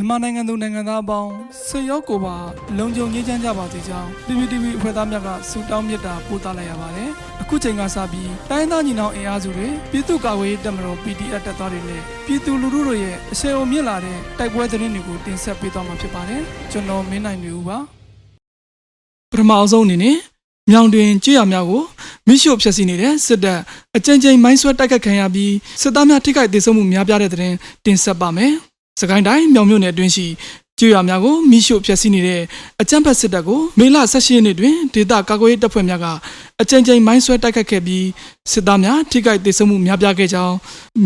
မြန်မာနိုင်ငံသူနိုင်ငံသားအပေါင်းဆွေရောက်ကိုပါလုံခြုံရေးချမ်းကြပါစေကြောင်း PPTV အဖွဲ့သားများကဆုတောင်းမေတ္တာပို့သလိုက်ရပါတယ်။အခုချိန်ကစပြီးတိုင်းသားညီနောင်အင်အားစုတွေပြည်သူ့ကာကွယ်ရေးတပ်မတော် PDF တပ်သားတွေနဲ့ပြည်သူလူထုတို့ရဲ့အဆင်အုံမြင့်လာတဲ့တိုက်ပွဲသတင်းတွေကိုတင်ဆက်ပေးသွားမှာဖြစ်ပါတယ်။ကျွန်တော်မင်းနိုင်နေဦးပါ။ပထမအဆုံးအနေနဲ့မြောင်တွင်ကြေးရများကိုမိရှို့ဖျက်ဆီးနေတဲ့စစ်တပ်အကြိမ်ကြိမ်မိုင်းဆွဲတိုက်ခတ်ခံရပြီးစစ်သားများထိခိုက်ဒေဆုံးမှုများပြားတဲ့တဲ့တင်ဆက်ပါမယ်။ စကိုင်းတိုင်းမြောင်မြို့နယ်အတွင်းရှိကြေးရများကိုမိရှို့ဖျက်ဆီးနေတဲ့အကြမ်းဖက်စစ်တပ်ကိုမေလ16ရက်နေ့တွင်ဒေသကာကွယ်ရေးတပ်ဖွဲ့များကအကြိမ်ကြိမ်မိုင်းဆွဲတိုက်ခတ်ခဲ့ပြီးစစ်သားများထိခိုက်ဒေဆုံးမှုများပြားခဲ့ကြောင်း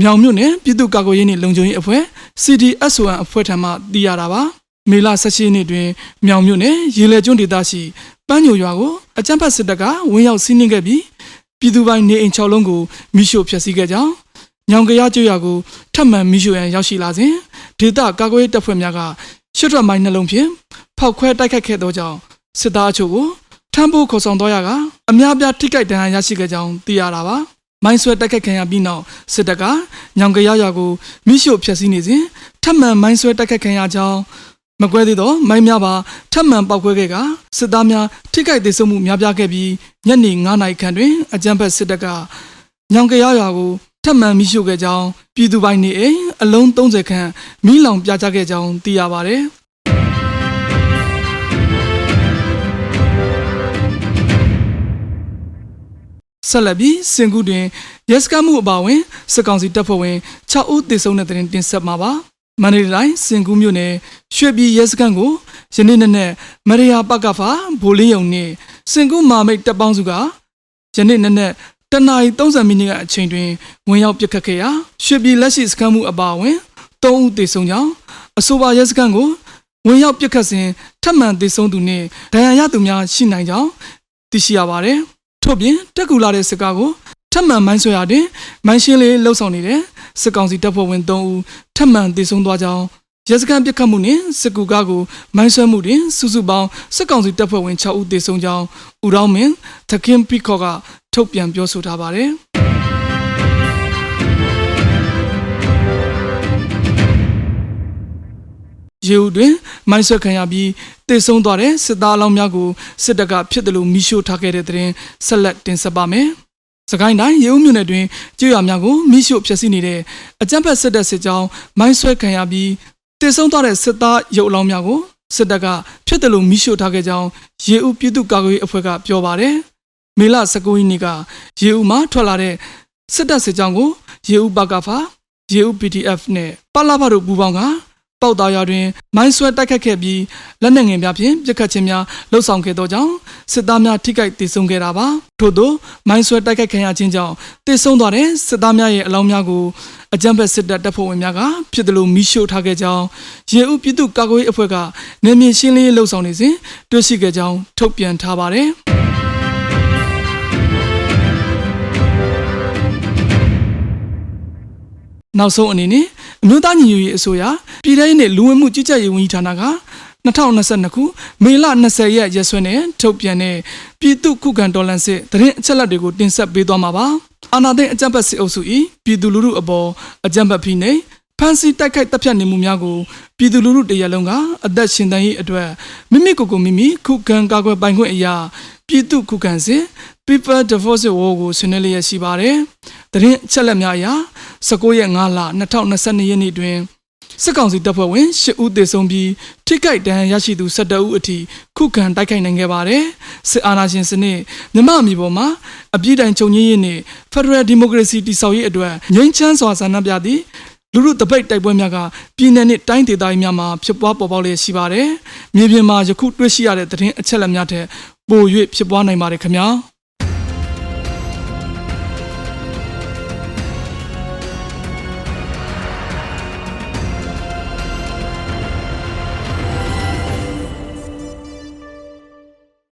မြောင်မြို့နယ်ပြည်သူ့ကာကွယ်ရေးနှင့်လုံခြုံရေးအဖွဲ့ CDSON အဖွဲ့ထံမှသိရတာပါ။မေလ16ရက်နေ့တွင်မြောင်မြို့နယ်ရေလေကျွန်းဒေသရှိပန်းညိုရွာကိုအကြမ်းဖက်စစ်တပ်ကဝင်ရောက်စီးနင်းခဲ့ပြီးပြည်သူပိုင်းနေအိမ်6လုံးကိုမိရှို့ဖျက်ဆီးခဲ့ကြောင်း ညောင်ကရကျွရွာကိုထပ်မံမိရှို့ရန်ရောက်ရှိလာစဉ်ဒေသကာကွယ်ရေးတပ်ဖွဲ့များကရှစ်ထွက်မိုင်းနှလုံးဖြင့်ဖောက်ခွဲတိုက်ခတ်ခဲ့သောကြောင့်စစ်သားအချို့ကိုထမ်းဖို့ခေါ်ဆောင်တော့ရကအများပြားထိခိုက်ဒဏ်ရာရရှိခဲ့ကြောင်းသိရတာပါမိုင်းဆွဲတိုက်ခတ်ခံရပြီးနောက်စစ်တပ်ကညောင်ကရရွာကိုမိရှို့ဖျက်ဆီးနေစဉ်ထပ်မံမိုင်းဆွဲတိုက်ခတ်ခံရကြောင်းမကွဲသေးတော့မိုင်းများပါထပ်မံပောက်ကွဲခဲ့ကစစ်သားများထိခိုက်ဒေဆုံးမှုများပြားခဲ့ပြီးညနေ9နာရီခန့်တွင်အကြမ်းဖက်စစ်တပ်ကညောင်ကရရွာကို ထပ်မံမိရှို့ခဲ့ကြောင်းပြည်သူပိုင်းနေအိမ်အလုံး30ခန့်မိလောင်ပြကြခဲ့ကြောင်းသိရပါတယ်ဆက်လက်ပြီးစင်ကူတွင်ရဲစခန်းမှုအပါအဝင်စစ်ကောင်စီတပ်ဖွဲ့ဝင်6ဦးသေဆုံးတဲ့တဲ့တင်တင်ဆက်မှာပါမန္တလေးတိုင်းစင်ကူမြို့နယ်ရွှေပြည်ရဲစခန်းကိုယနေ့နေ့နဲ့မရိယာပကဖာဗိုလ်လေးယုံနှင့်စင်ကူမာမိတ်တပ်ပေါင်းစုကယနေ့နေ့နဲ့ တနအီ30မိနစ်ကအချိန်တွင်ဝင်ရောက်ပစ်ခတ်ခဲ့ရာရွှေပြည်လက်ရှိစခန်းမှုအပါအဝင်3ဦးသေဆုံးကြောင်းအဆိုပါရဲစခန်းကိုဝင်ရောက်ပစ်ခတ်စဉ်ထပ်မံသေဆုံးသူနှင့်ဒဏ်ရာရသူများရှိနိုင်ကြောင်းသိရှိရပါတယ်ထို့ပြင်တက်ကူလာတဲ့စစ်ကားကိုထပ်မံမိုင်းဆွဲရတွင်မိုင်းရှင်းလေးလှုပ်ဆောင်နေတဲ့စစ်ကောင်စီတပ်ဖွဲ့ဝင်3ဦးထပ်မံသေဆုံးသွားကြောင်းရဲစခန်းပစ်ခတ်မှုနှင့်စစ်ကူကားကိုမိုင်းဆွဲမှုတွင်စုစုပေါင်းစစ်ကောင်စီတပ်ဖွဲ့ဝင်6ဦးသေဆုံးကြောင်းဦးရောင်းမင်းသခင်ပီကော့က ထုတ်ပြန်ပြောဆိုထားပါတယ်ရေဦးတွင်မိုင်းဆွဲခံရပြီးတေဆုံးသွားတဲ့စစ်သားအလောင်းများကိုစစ်တပ်ကဖြစ်တယ်လို့မိရှို့ထားခဲ့တဲ့တဲ့ရင်ဆက်လက်တင်ဆက်ပါမယ်။စကိုင်းတိုင်းရေဦးမြို့နယ်တွင်ကျွော်များကိုမိရှို့ဖျက်ဆီးနေတဲ့အကြမ်းဖက်စစ်တပ်စစ်ကြောင်းမိုင်းဆွဲခံရပြီးတေဆုံးသွားတဲ့စစ်သားရုပ်အလောင်းများကိုစစ်တပ်ကဖြစ်တယ်လို့မိရှို့ထားခဲ့ကြောင်းရေဦးပြည်သူ့ကာကွယ်ရေးအဖွဲ့ကပြောပါတယ်။ မေလ19ရက်နေ့ကရေဦးမှာထွက်လာတဲ့စစ်တပ်စစ်ကြောင်းကိုရေဦးဘကဖာရေဦး PDF နဲ့ပလာဖတို့ပူးပေါင်းကပေါက်သားရွာတွင် မိုင်းဆွဲတိုက်ခတ်ခဲ့ပြီးလက်နက်ငယ်များဖြင့်ပြစ်ခတ်ခြင်းများလှုပ်ဆောင်ခဲ့သောကြောင့်စစ်သားများထိခိုက်ဒေဆုံးခဲ့တာပါထို့သောမိုင်းဆွဲတိုက်ခတ်ခံရခြင်းကြောင့်တေဆုံးသွားတဲ့စစ်သားများရဲ့အလောင်းများကိုအကြမ်းဖက်စစ်တပ်တပ်ဖွဲ့ဝင်များကဖြစ်တယ်လို့မိရှို့ထားခဲ့ကြောင်းရေဦးပြည်သူ့ကာကွယ်ရေးအဖွဲ့ကနေမြေရှင်းလင်းရေးလှုပ်ဆောင်နေစဉ်တွေ့ရှိခဲ့ကြောင်းထုတ်ပြန်ထားပါတယ် နောက်ဆုံးအနေနဲ့အမျိုးသားညီညွတ်ရေးအစိုးရပြည်ထောင်စုနဲ့လူဝင်မှုကြီးကြပ်ရေးဝန်ကြီးဌာနက2022ခုမေလ20ရက်ရက်စွဲနဲ့ထုတ်ပြန်တဲ့ပြည်သူ့ခုခံတော်လှန်စစ်တရင်အချက်လက်တွေကိုတင်ဆက်ပေးသွားမှာပါအာဏာသိမ်းအကြမ်းဖက်စစ်အုပ်စု၏ပြည်သူလူထုအပေါ်အကြမ်းဖက်ဖိနှိပ်ဖမ်းဆီးတိုက်ခိုက်တပ်ဖြတ်နေမှုများကိုပြည်သူလူထုတရက်လုံးကအသက်ရှင်တန်ရေးအတွက်မိမိကိုယ်ကိုမိမိခုခံကာကွယ်ပိုင်ခွင့်အရာပြည်သူခုခံစစ် People Defense War ကိုဆွေးနွေးလျက်ရှိပါတယ်။ တရင်ချက်လက်များအရ19ရက်5လ2022ရက်နေ့တွင်စစ်ကောင်စီတပ်ဖွဲ့ဝင်10ဦးသေဆုံးပြီးထိခိုက်ဒဏ်ရာရရှိသူ12ဦးအထိခုခံတိုက်ခိုက်နိုင်ခဲ့ပါတယ်။စစ်အာဏာရှင်စနစ်မြမအမီပေါ်မှာအပြည့်တိုင်ချုပ်ငင်းရေးနှင့် Federal Democracy တည်ဆောက်ရေးအတွက်ငြိမ်းချမ်းစွာဆန္ဒပြသည့်လူလူတပိတ်တိုက်ပွဲများကပြည်내နဲ့တိုင်းဒေသကြီးများမှာဖြစ်ပွားပေါ်ပေါက်လျက်ရှိပါတယ်။မြေပြင်မှာယခုတွေ့ရှိရတဲ့သတင်းအချက်အလက်များထက်ပို၍ဖြစ်ပွားနိုင်ပါတယ်ခင်ဗျာ။